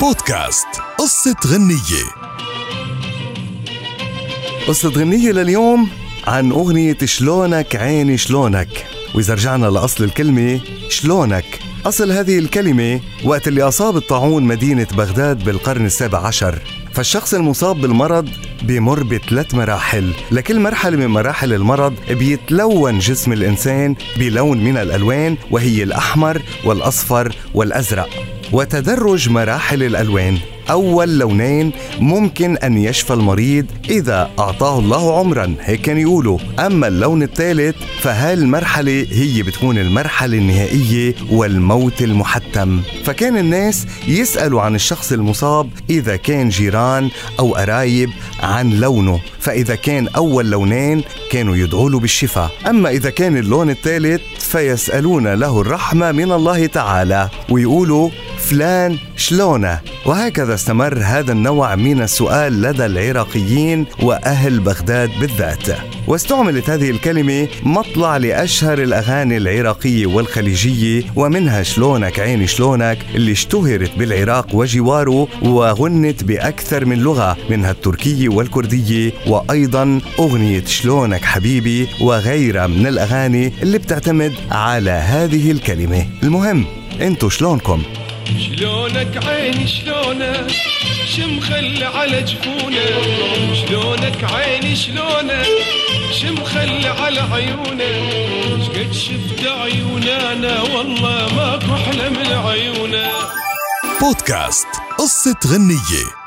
بودكاست. قصة غنية. قصة غنية لليوم عن أغنية شلونك عيني شلونك. وإذا رجعنا لأصل الكلمة شلونك؟ أصل هذه الكلمة وقت اللي أصاب الطاعون مدينة بغداد بالقرن السابع عشر فالشخص المصاب بالمرض بيمر بثلاث مراحل. لكل مرحلة من مراحل المرض بيتلون جسم الإنسان بلون من الألوان وهي الأحمر والأصفر والأزرق. وتدرج مراحل الألوان. أول لونين ممكن أن يشفى المريض إذا أعطاه الله عمرا هيك كان يقولوا. أما اللون الثالث فهالمرحلة هي بتكون المرحلة النهائية والموت المحتم. فكان الناس يسألوا عن الشخص المصاب إذا كان جيران أو قرايب عن لونه. فإذا كان أول لونين كانوا يدعوا له بالشفاء. أما إذا كان اللون الثالث فيسألون له الرحمة من الله تعالى ويقولوا فلان شلونه؟ وهكذا استمر هذا النوع من السؤال لدى العراقيين وأهل بغداد بالذات. واستعملت هذه الكلمة مطلع لأشهر الأغاني العراقيه والخليجيه ومنها شلونك عيني شلونك اللي اشتهرت بالعراق وجواره وغنت بأكثر من لغة منها التركيه والكرديه وأيضا أغنية شلونك حبيبي وغيرها من الأغاني اللي بتعتمد على هذه الكلمة. المهم انتو شلونكم؟ شلونك عيني شلونك؟ شمخل على جفونك؟ شلونك عيني شلونك؟ شمخل على عيونك؟ شقد شفت عيوننا والله ماكو أحلى من عيونك بودكاست قصة غنية.